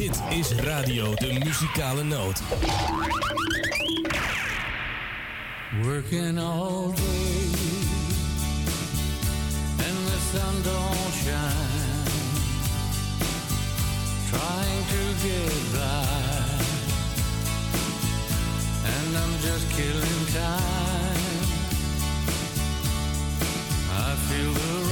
Dit is Radio de Muzikale Noot. Working all day and the sun don't shine. Trying to get by and I'm just killing time. I feel the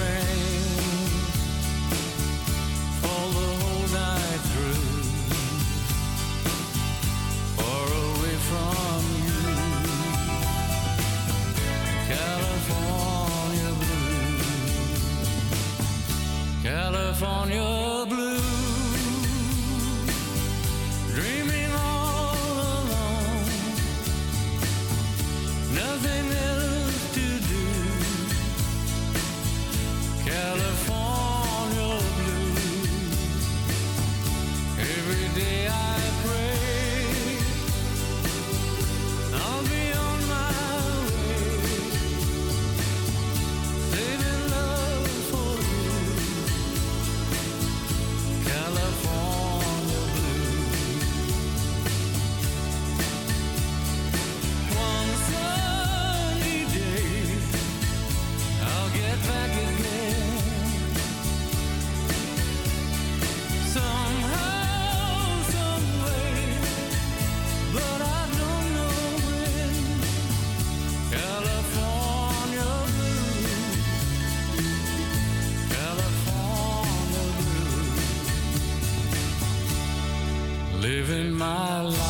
my life.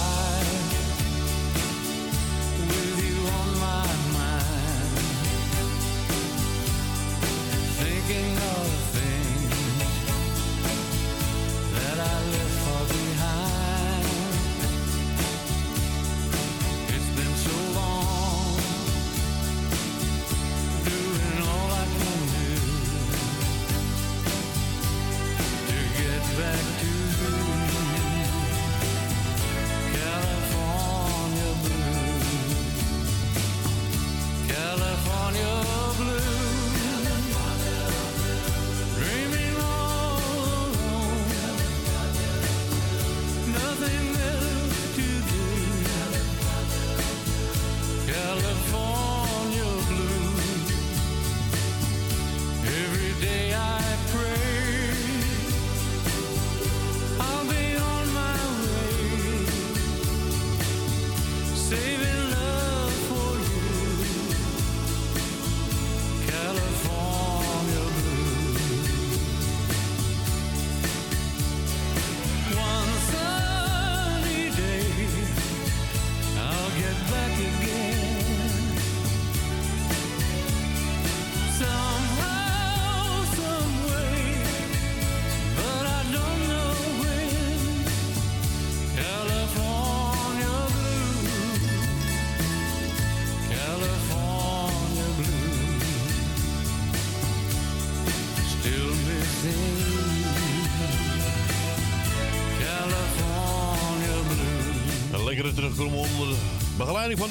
terug onder begeleiding van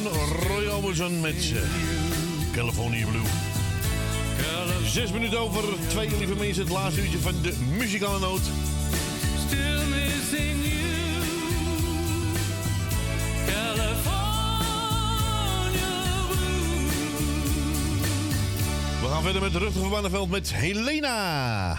Roy Orbison met eh, California Blue. Zes minuten over twee, lieve mensen, het laatste uurtje van de muzikale noot. Still missing you. We gaan verder met de Rutger van Bannenveld met Helena.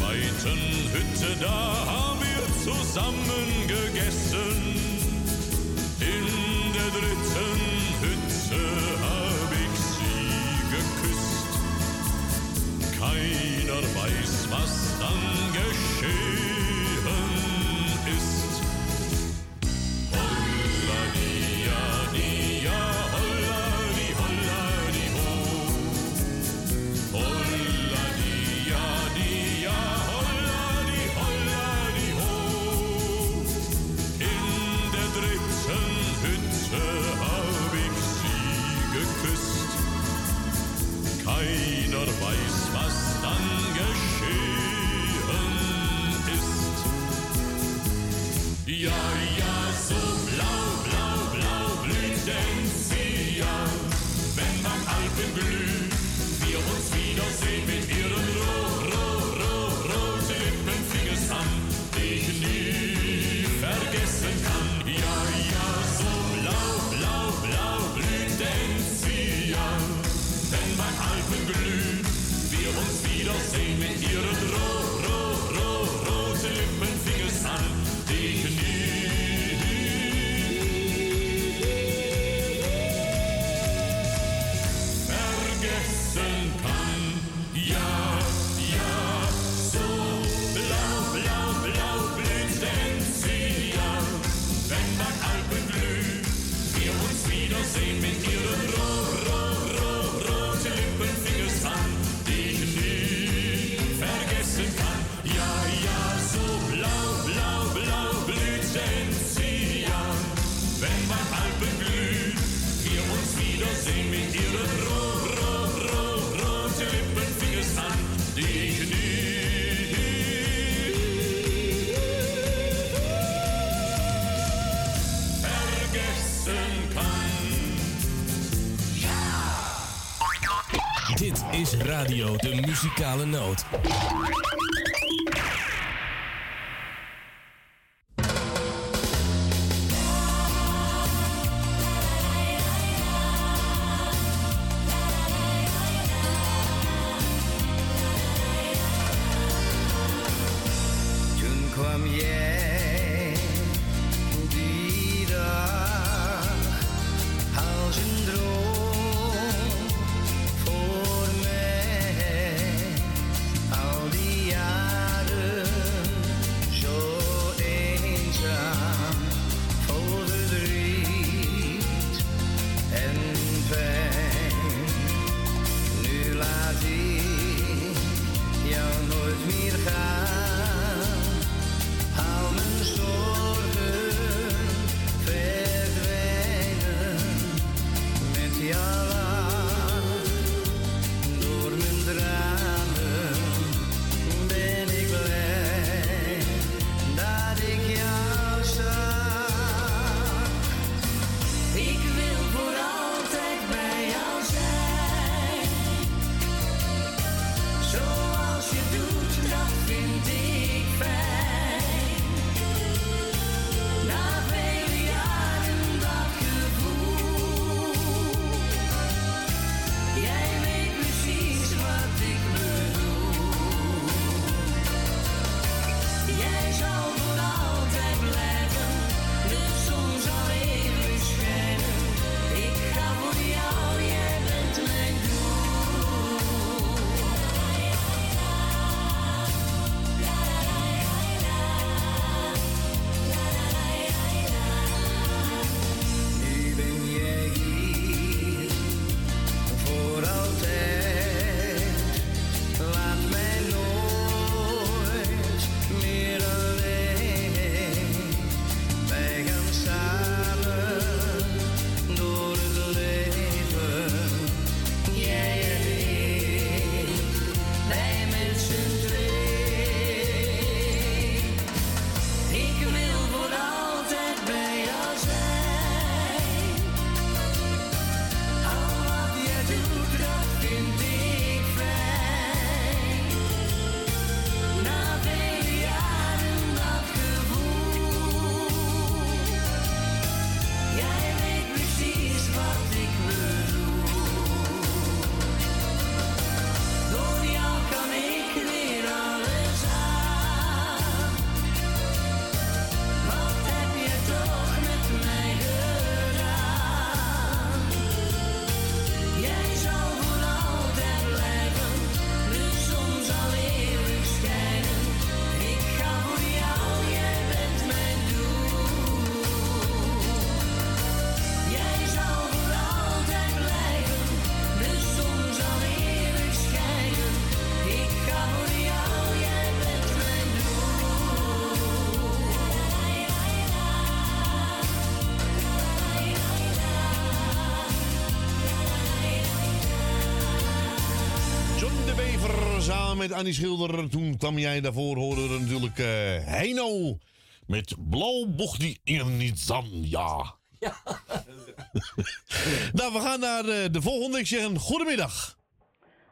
zweiten Hütte, da haben wir zusammen gegessen. In der dritten Hütte habe ich sie geküsst. Keiner weiß, was dann de muzikale noot. Met Annie Schilder. Toen kwam jij daarvoor, hoorde natuurlijk eh Heino. Met blauw bocht die in niet zan, ja. nou, we gaan naar eh, de volgende. Ik zeg een goedemiddag.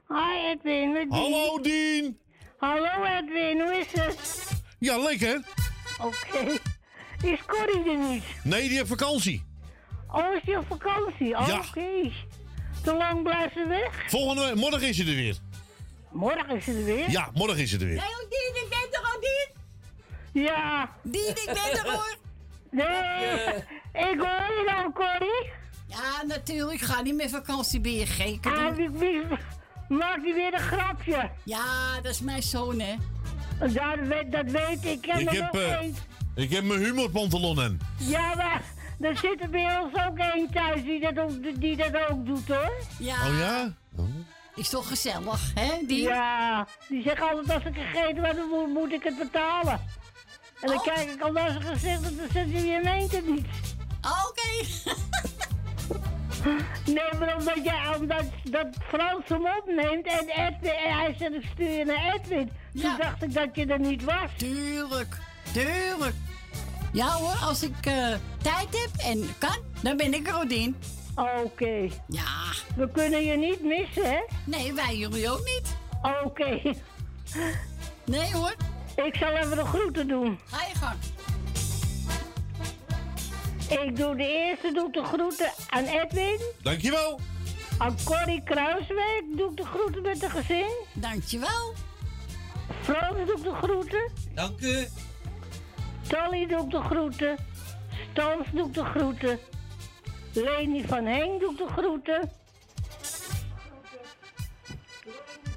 Hi Edwin, met Dien. Hallo Dien. Hallo Edwin, hoe is het? Ja, lekker. Oké. Is Corrie er niet? Nee, die heeft vakantie. Oh, is die op vakantie? Oh, Ja. Oké. Te lang blijft ze weg? Volgende week, morgen is ze er weer. Morgen is ze er weer? Ja, morgen is ze er weer. Hey, Dien, ik ben er al, Dien. Ja. Dien, ik ben er hoor. Nee, ik hoor je nou, Corrie. Ja, natuurlijk. Ik ga niet meer vakantie. Ben je gek? Ah, wie, maakt die weer een grapje? Ja, dat is mijn zoon, hè. Ja, dat weet, dat weet ik. Ik heb Ik heb, eh, ik heb mijn humorpantalon aan. Ja, maar er zit er bij ons ook één thuis die dat ook, die dat ook doet, hoor. Ja. Oh ja? Is toch gezellig, hè, Dien? Ja, die zegt altijd als ik gegeten heb, dan moet, moet ik het betalen. En dan Oh. kijk ik al naar zijn gezicht en dan zegt hij, je meent het niet. Oké. Nee, maar omdat, jij, omdat dat Frans hem opneemt en, Edwin, en hij zegt ik stuur je naar Edwin. Ja. Toen dacht ik dat je er niet was. Tuurlijk. Tuurlijk. Ja hoor, als ik eh, tijd heb en kan, dan ben ik er, Dien. Oké, Ja. we kunnen je niet missen, hè? Nee, wij jullie ook niet. Oké, Nee hoor. ik zal even de groeten doen. Ga je gang. Ik doe de eerste doe ik de groeten aan Edwin. Dankjewel. Aan Corrie Kruiswijk doe ik de groeten met de gezin. Dankjewel. Frans doe ik de groeten. Dank u. Tally doe ik de groeten. Stans doe ik de groeten. Leni van Henk doe ik de groeten.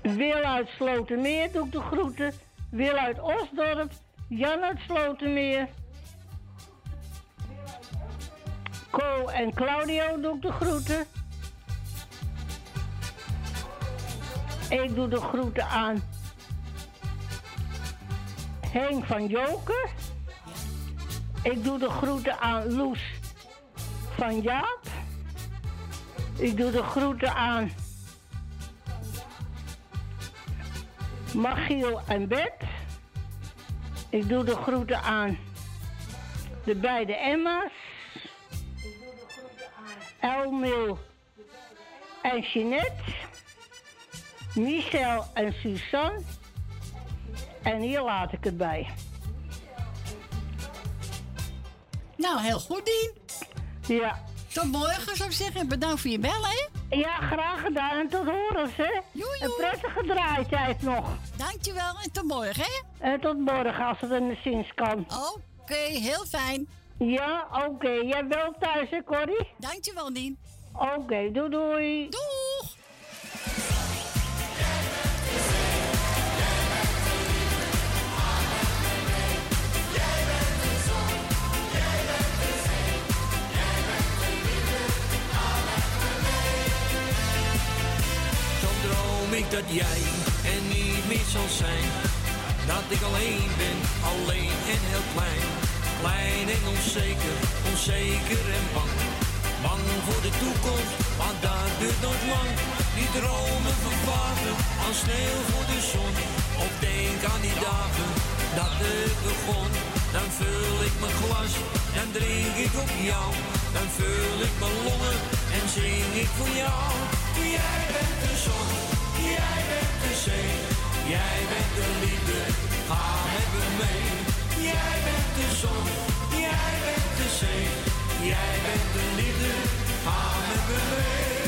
Wil uit Slotermeer doe ik de groeten. Wil uit Osdorp. Jan uit Slotermeer. Co en Claudio doe ik de groeten. Ik doe de groeten aan Henk van Joker. Ik doe de groeten aan Loes van Jaap. Ik doe de groeten aan Machiel en Bert. Ik doe de groeten aan de beide Emma's. Elmil en Jeanette. Michel en Suzanne. En hier laat ik het bij. Nou, heel goed, Dien. Ja. Tot morgen, zou ik zeggen. Bedankt voor je bellen, hè. Ja, graag gedaan en tot horens, hè. Een prettige draaitijd nog. Dankjewel en tot morgen, hè. En tot morgen als het enigszins kan. Oké, heel fijn. Ja, oké. Jij bent thuis, hè, Corrie? Dankjewel, Dien. Oké, doei doei. Doeg! Dat jij er niet meer zal zijn. Dat ik alleen ben, alleen en heel klein. Klein en onzeker, onzeker en bang. Bang voor de toekomst, want dat duurt nog lang. Die dromen vervagen als sneeuw voor de zon. Of denk aan die dagen dat het begon. Dan vul ik mijn glas, dan drink ik op jou. Dan vul ik mijn longen en zing ik voor jou. Jij bent de zon, jij bent de zee. Jij bent de liefde, ga met me mee. Jij bent de zon, jij bent de zee. Jij bent de liefde, ga met me mee.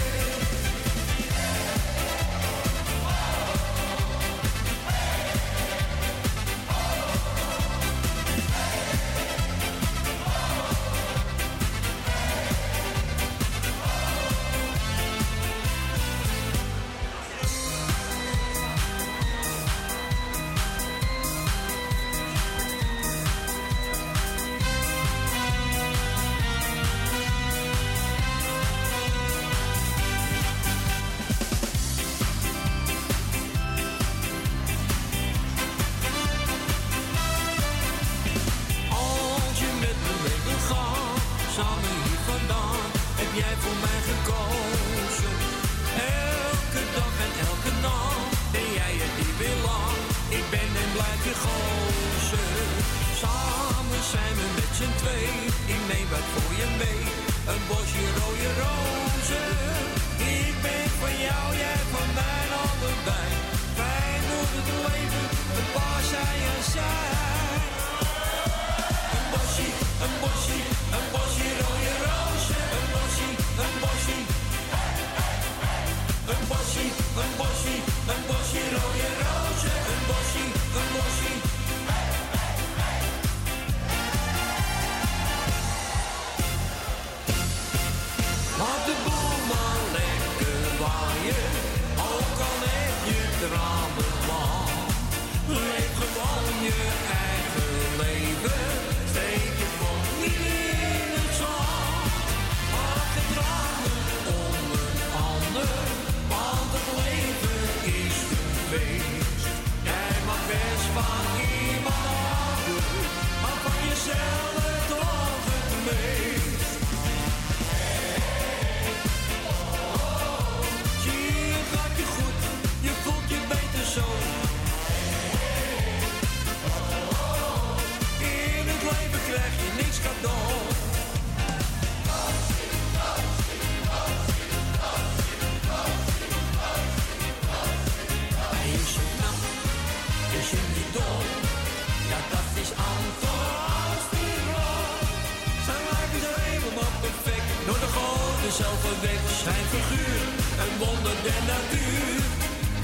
Zelf verwekt. Zijn figuur, een wonder der natuur.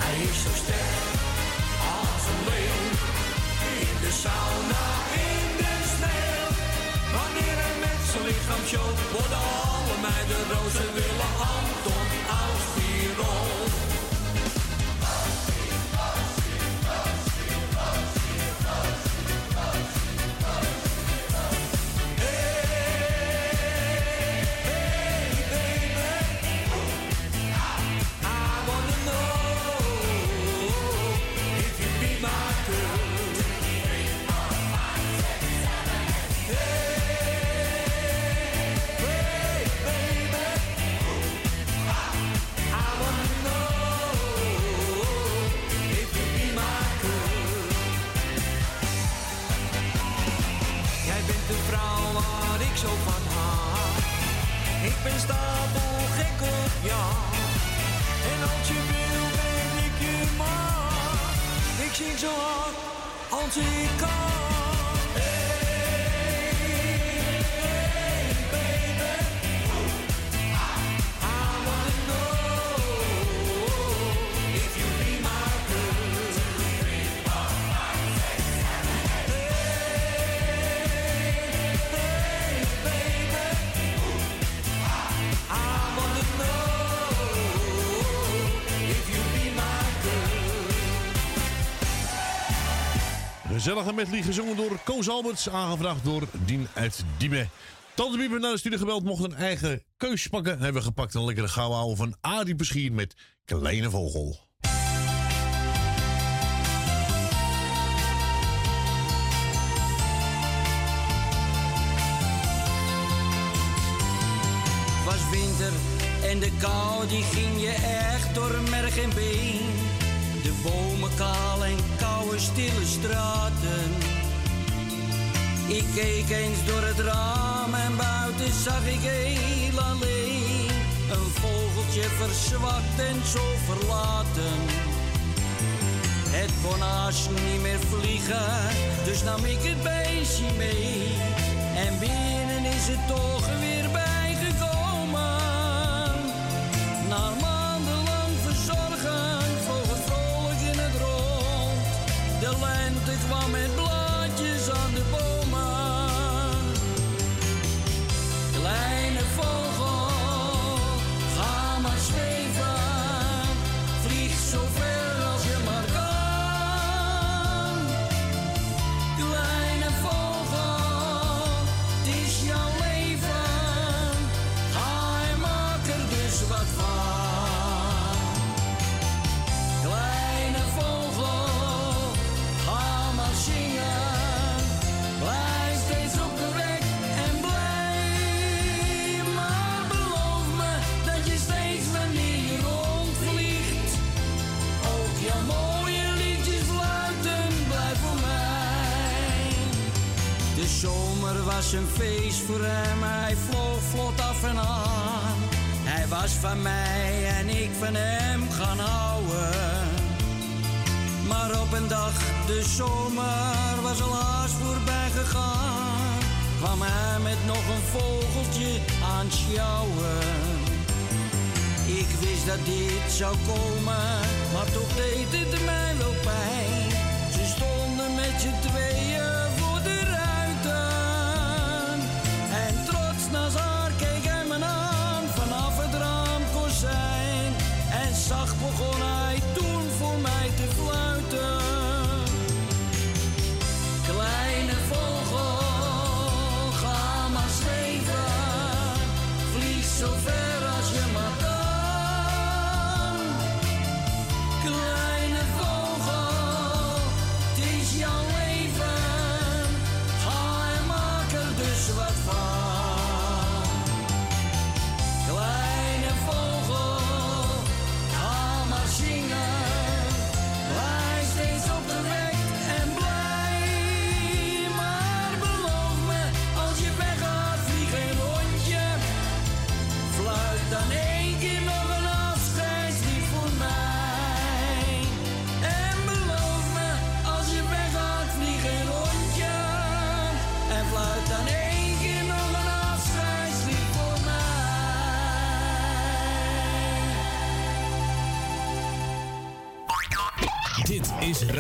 Hij is zo sterk als een leeuw. In de sauna, in de sneeuw. Wanneer hij met zijn lichaam showt, worden alle meiden roze willen Anton Alstierol. I zo van hou. Ik ben stapel gek op jou. En als je wil, ben ik je man. Ik zing zo hard als ik kan. Gezellige medley gezongen door Koos Alberts, aangevraagd door Dien uit Diemen. Tante heeft naar de studio gebeld, mocht een eigen keus pakken. Hebben we gepakt een lekkere gouden ouwe van Arie Beschier met Kleine Vogel. Was winter en de kou die ging je echt door merg en been. De bomen kaal en koude stille straten. Ik keek eens door het raam en buiten zag ik heel alleen. Een vogeltje verzwakt en zo verlaten. Het kon niet meer vliegen, dus nam ik het beestje mee. En binnen is het toch weer kwam met blaadjes zomer was een feest voor hem, hij vloog vlot af en aan. Hij was van mij en ik van hem gaan houden. Maar op een dag, de zomer was al haast voorbij gegaan. Kwam hij met nog een vogeltje aan sjouwen. Ik wist dat dit zou komen, maar toch deed het mij wel pijn. Ze stonden met je twee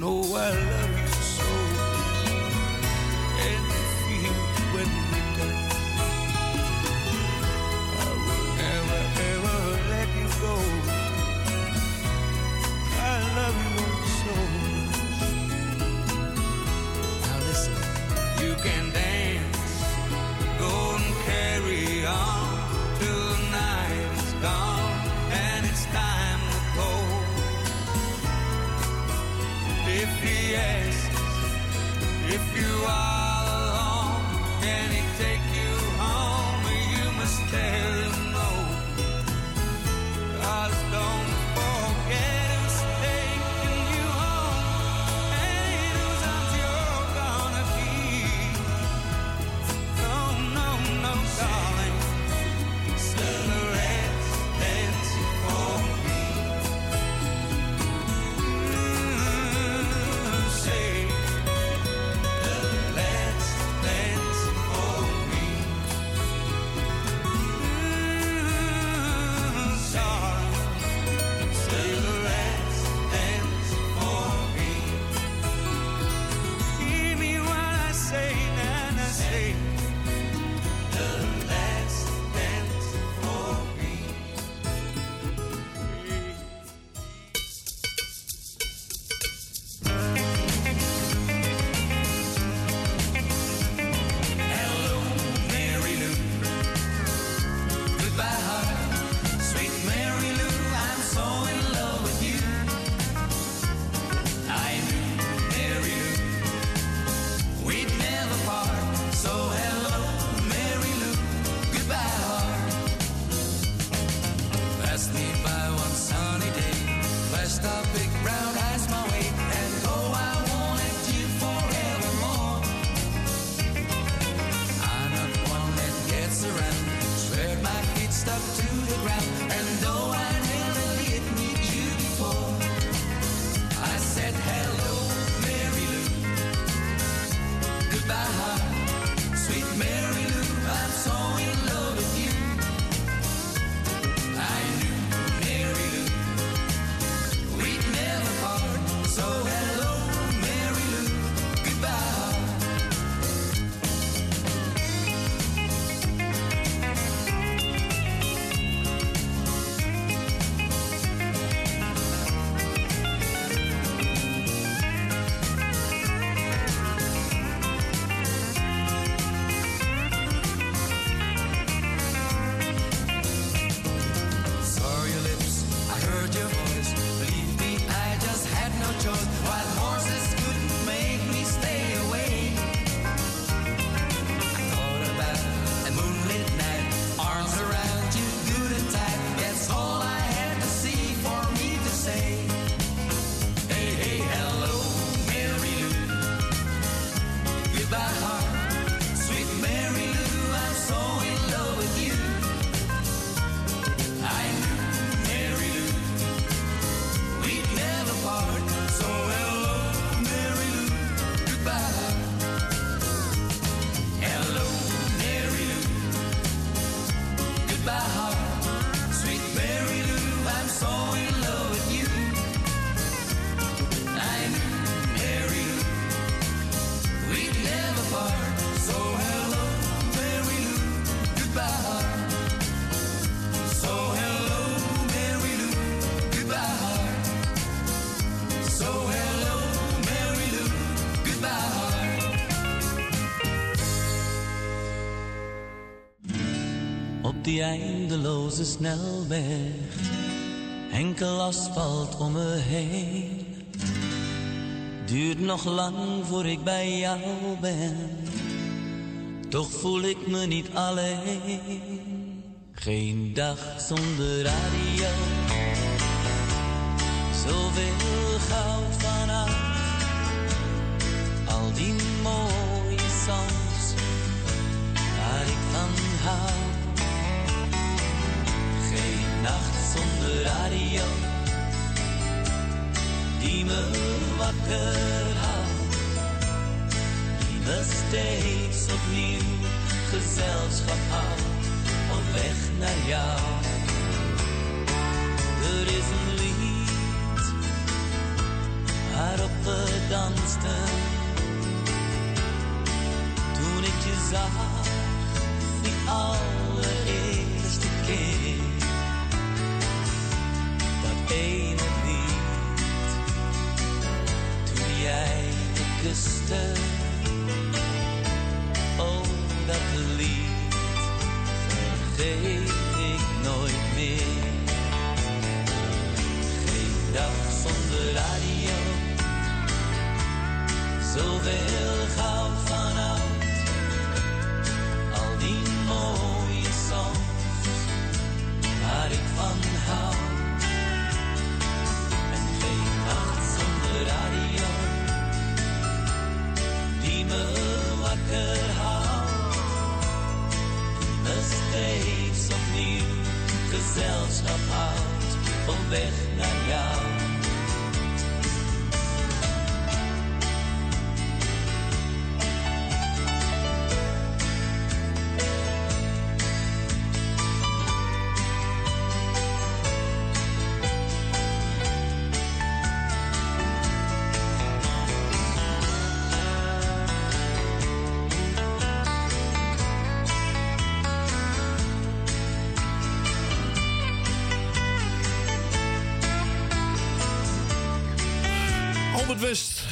know I love you so. And you feel when we touch, I will never ever let you go. I love you so much. Now listen, you can die eindeloze snelweg. Enkel asfalt om me heen. Duurt nog lang voor ik bij jou ben. Toch voel ik me niet alleen. Geen dag zonder radio. Zoveel goud vanaf. Al die mooie songs waar ik van hou. Radio die me wakker houdt, die me steeds opnieuw gezelschap houdt op weg naar jou. Er is een lied waarop we dansten toen ik je zag, die allereerste keer. Ene lied, toen jij me kuste. Oh, dat lied vergeet ik nooit meer. Geen dag zonder radio, zoveel goud vanaf al die mooie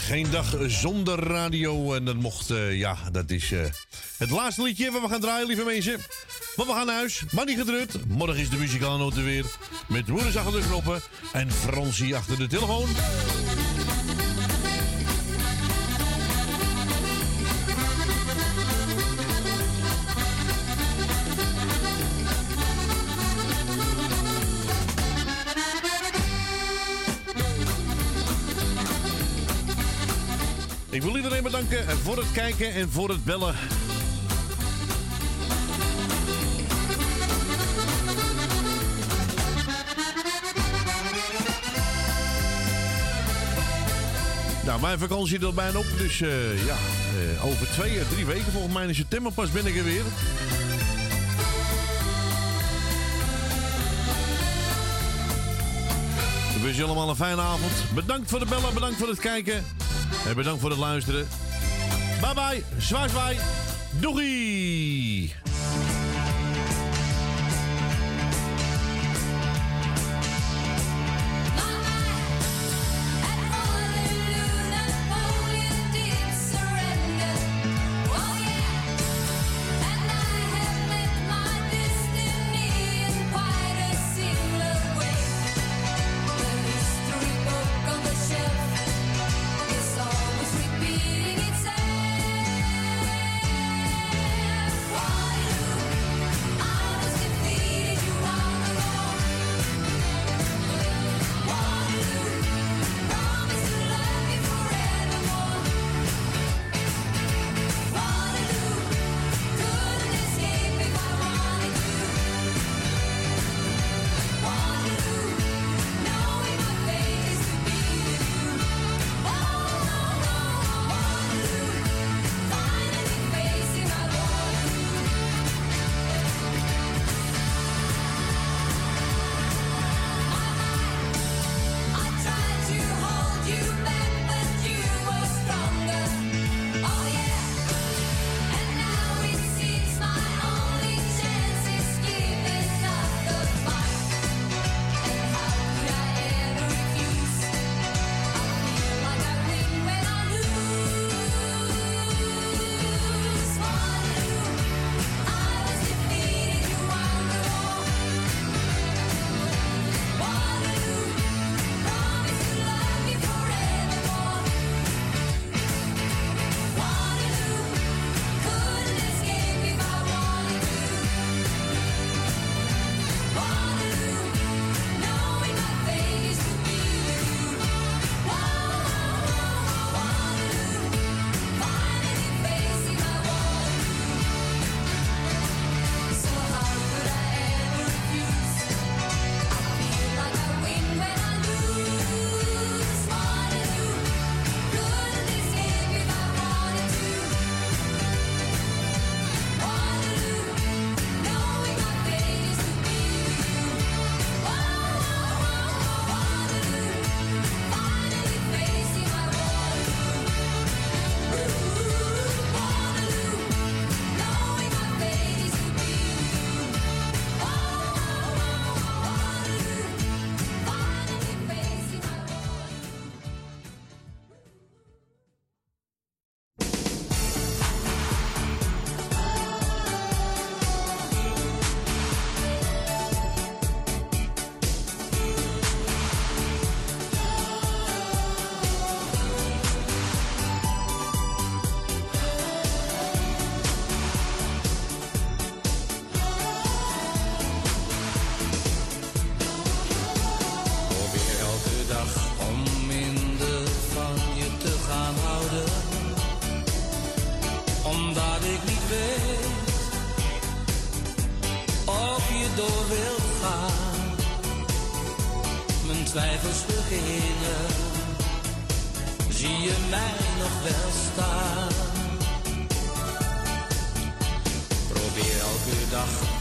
geen dag zonder radio. En dat mocht, eh, ja, dat is eh, het laatste liedje waar we gaan draaien, lieve mensen. Maar we gaan naar huis, maar niet gedrukt. Morgen is de muzikale noot er weer. Met Woeders achter de knoppen en Fransie achter de telefoon. Voor het kijken en voor het bellen. Nou, mijn vakantie er bijna op. Dus eh, ja, eh, over twee, drie weken volgens mij in september pas ben ik er weer. Ik wens je allemaal een fijne avond. Bedankt voor het bellen, bedankt voor het kijken. En bedankt voor het luisteren. Bye bye, zwaai zwaai. Doei!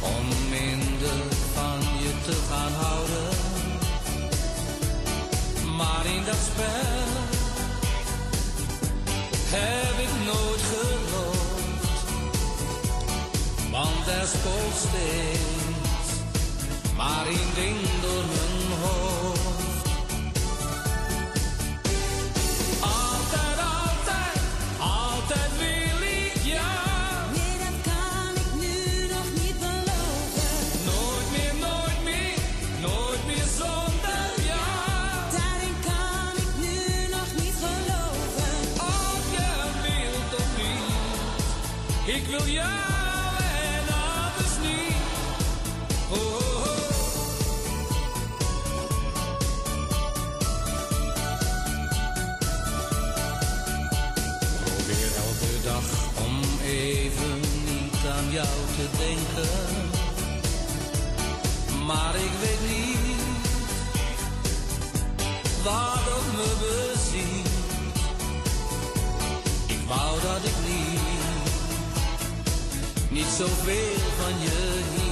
om minder van je te gaan houden. Maar in dat spel heb ik nooit geloofd, want er spookt steeds maar één ding door mijn Ja, dat is niet, oh, oh, oh. probeer elke dag om even niet aan jou te denken, maar ik weet niet waar het me beziet. Ik wou dat ik niet niet zoveel van je.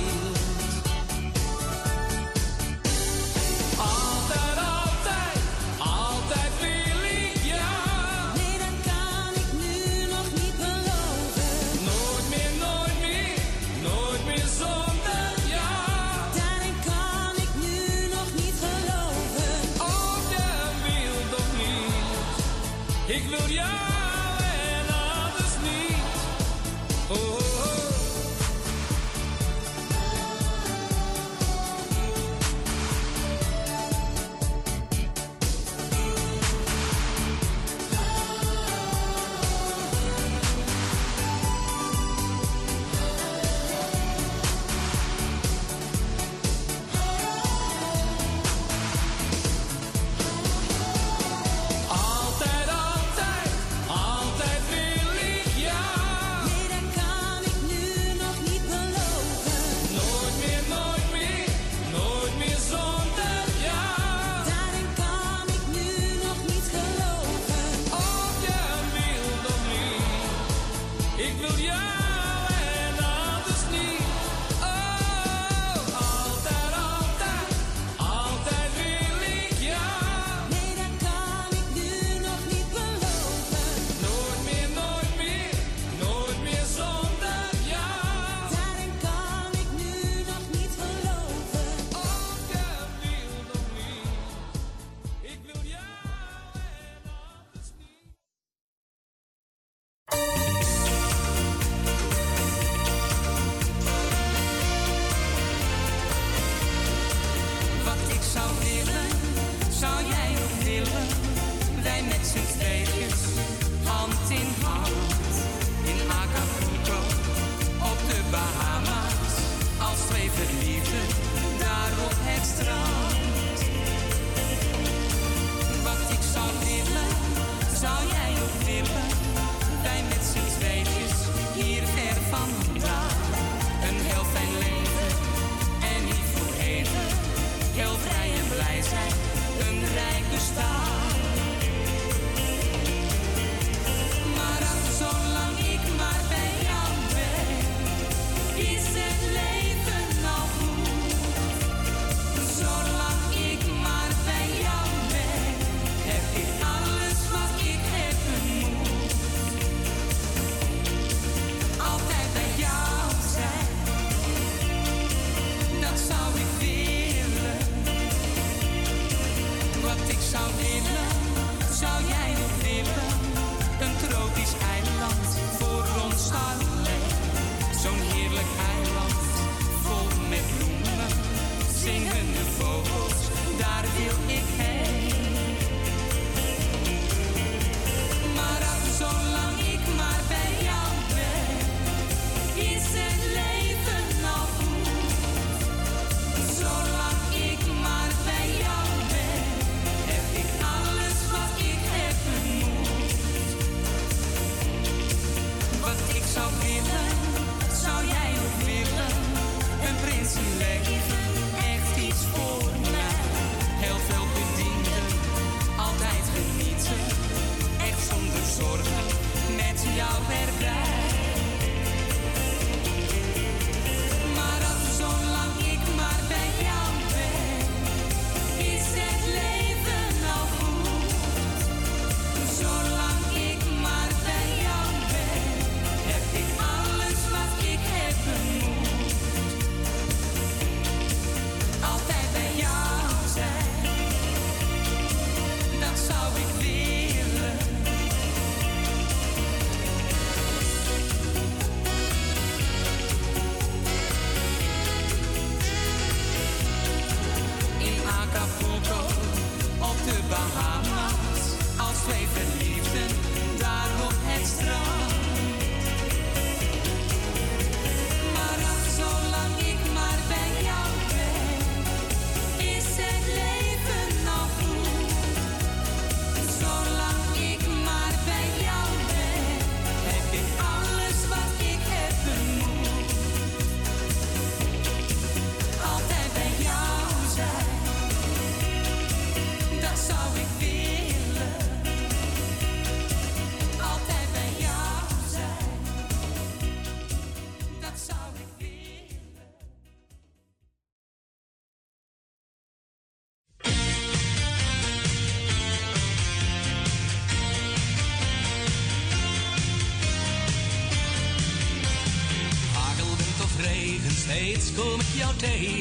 day.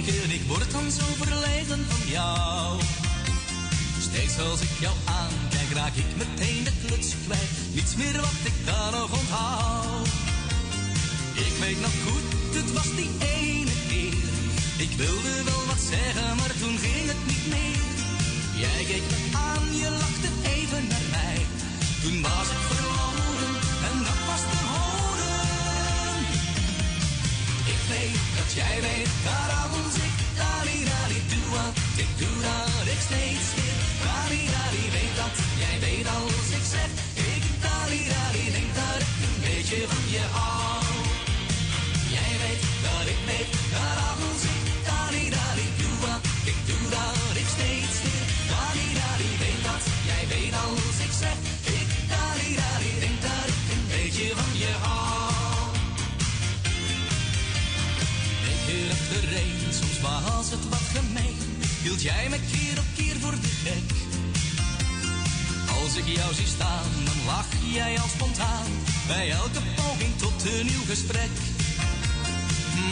jij al spontaan bij elke poging tot een nieuw gesprek.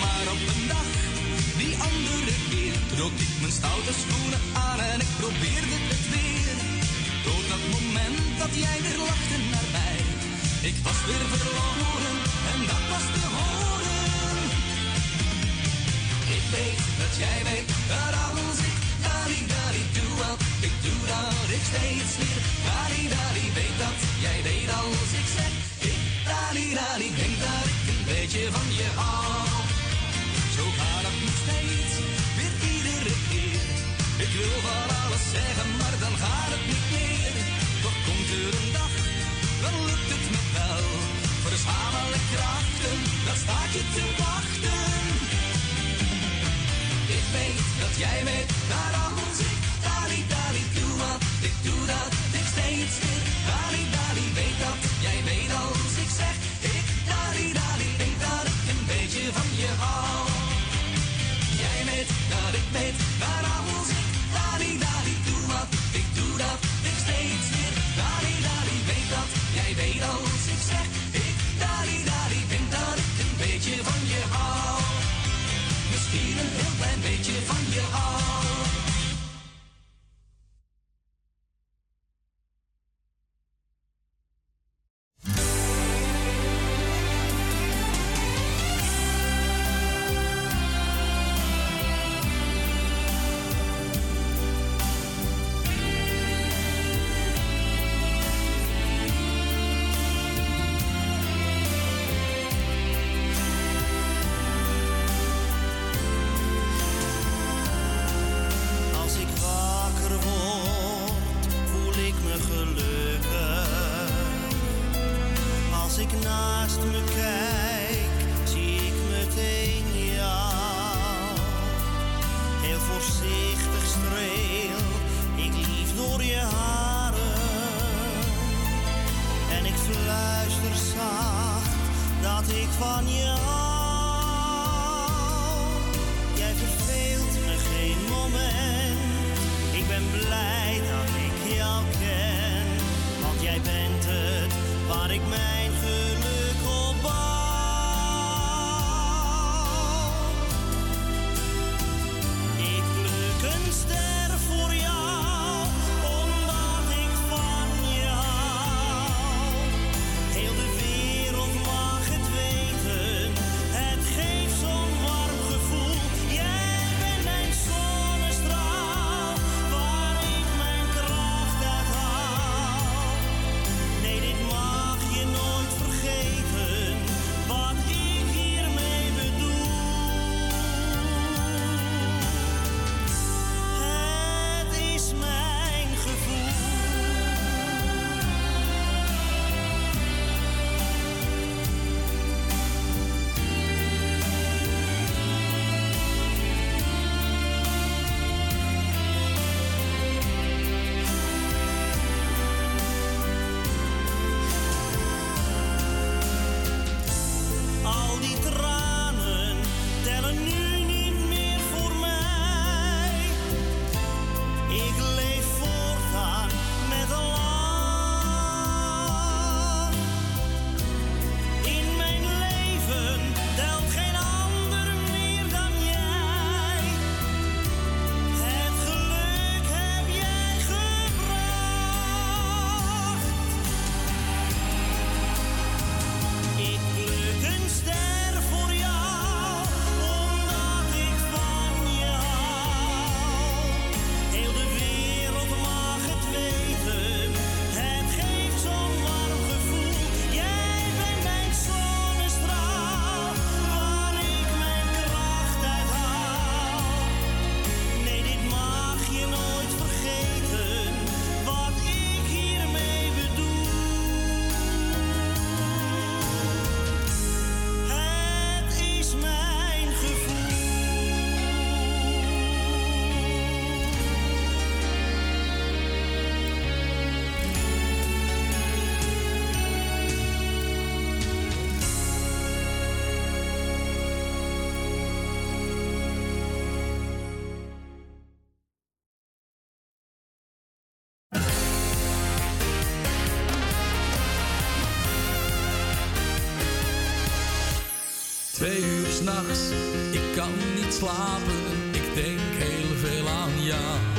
Maar op een dag, die andere keer, trok ik mijn stoute schoenen aan en ik probeerde het weer. Tot dat moment dat jij weer lachte naar mij, ik was weer verloren en dat was te horen. Ik weet dat jij weet waar alles ik daar dari doe wat ik doe, dat ik steeds weer dari dari weet dat. Zeggen maar dan gaat het niet meer. Toch komt er een dag, dan lukt het me wel. Verzamel ik krachten, dan staat je te wachten. Ik weet dat jij weet, daarom ik daar, daar, doe wat, ik doe dat. twee uur s'nachts. Ik kan niet slapen, ik denk heel veel aan jou.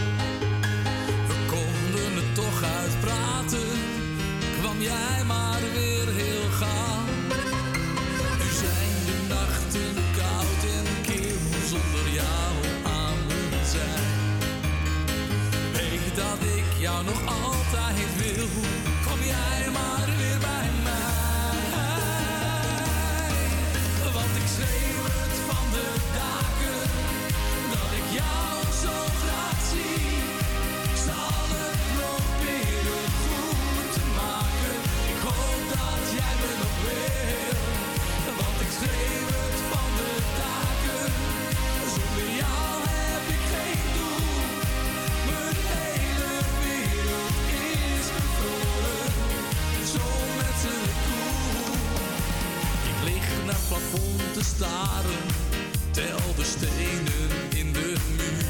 plafond te staren, tel de stenen in de muur.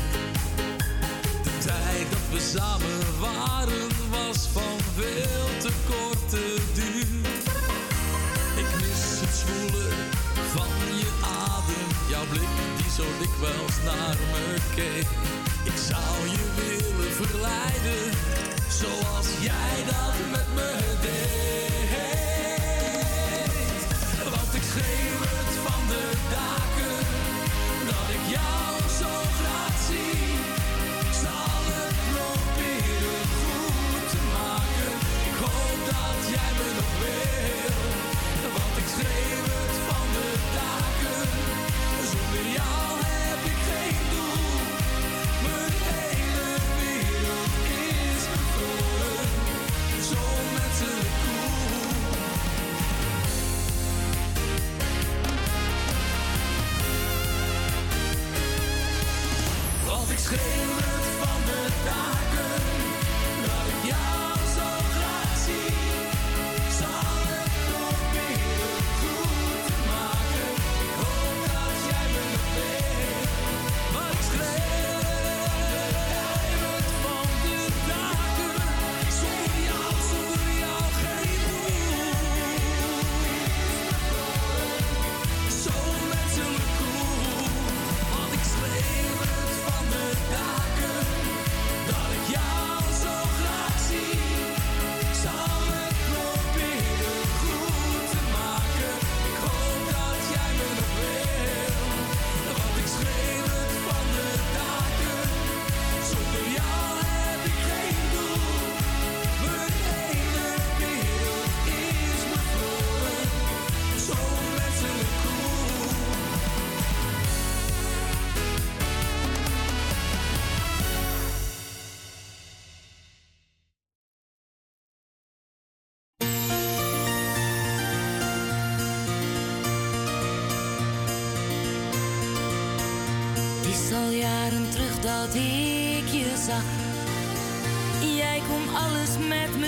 De tijd dat we samen waren was van veel te korte duur. Ik mis het zwoele van je adem, jouw blik die zo dikwijls naar me keek. Ik zou je willen verleiden, zoals jij dat met me deed. Schreeuw het van de daken dat ik jou zo graag zie.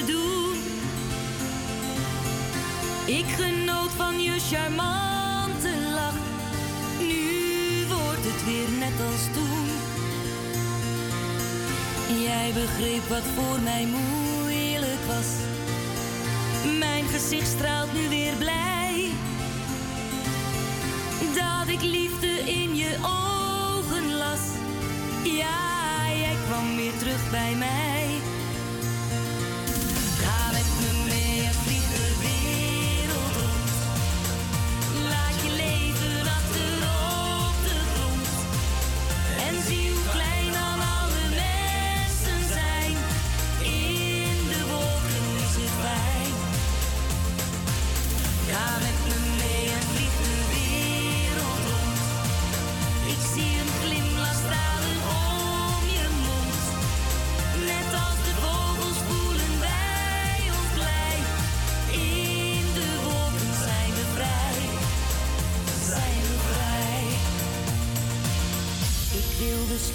me. Ik genoot van je charmante lach. Nu wordt het weer net als toen. Jij begreep wat voor mij moeilijk was. Mijn gezicht straalt nu weer blij. Dat ik liefde in je ogen las. Ja, jij kwam weer terug bij mij.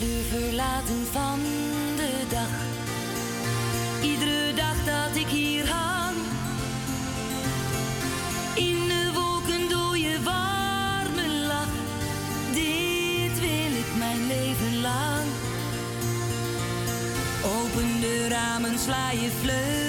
De verlaten van de dag. Iedere dag dat ik hier hang, in de wolken door je warme lach. Dit wil ik mijn leven lang. Open de ramen, sla je vleugels.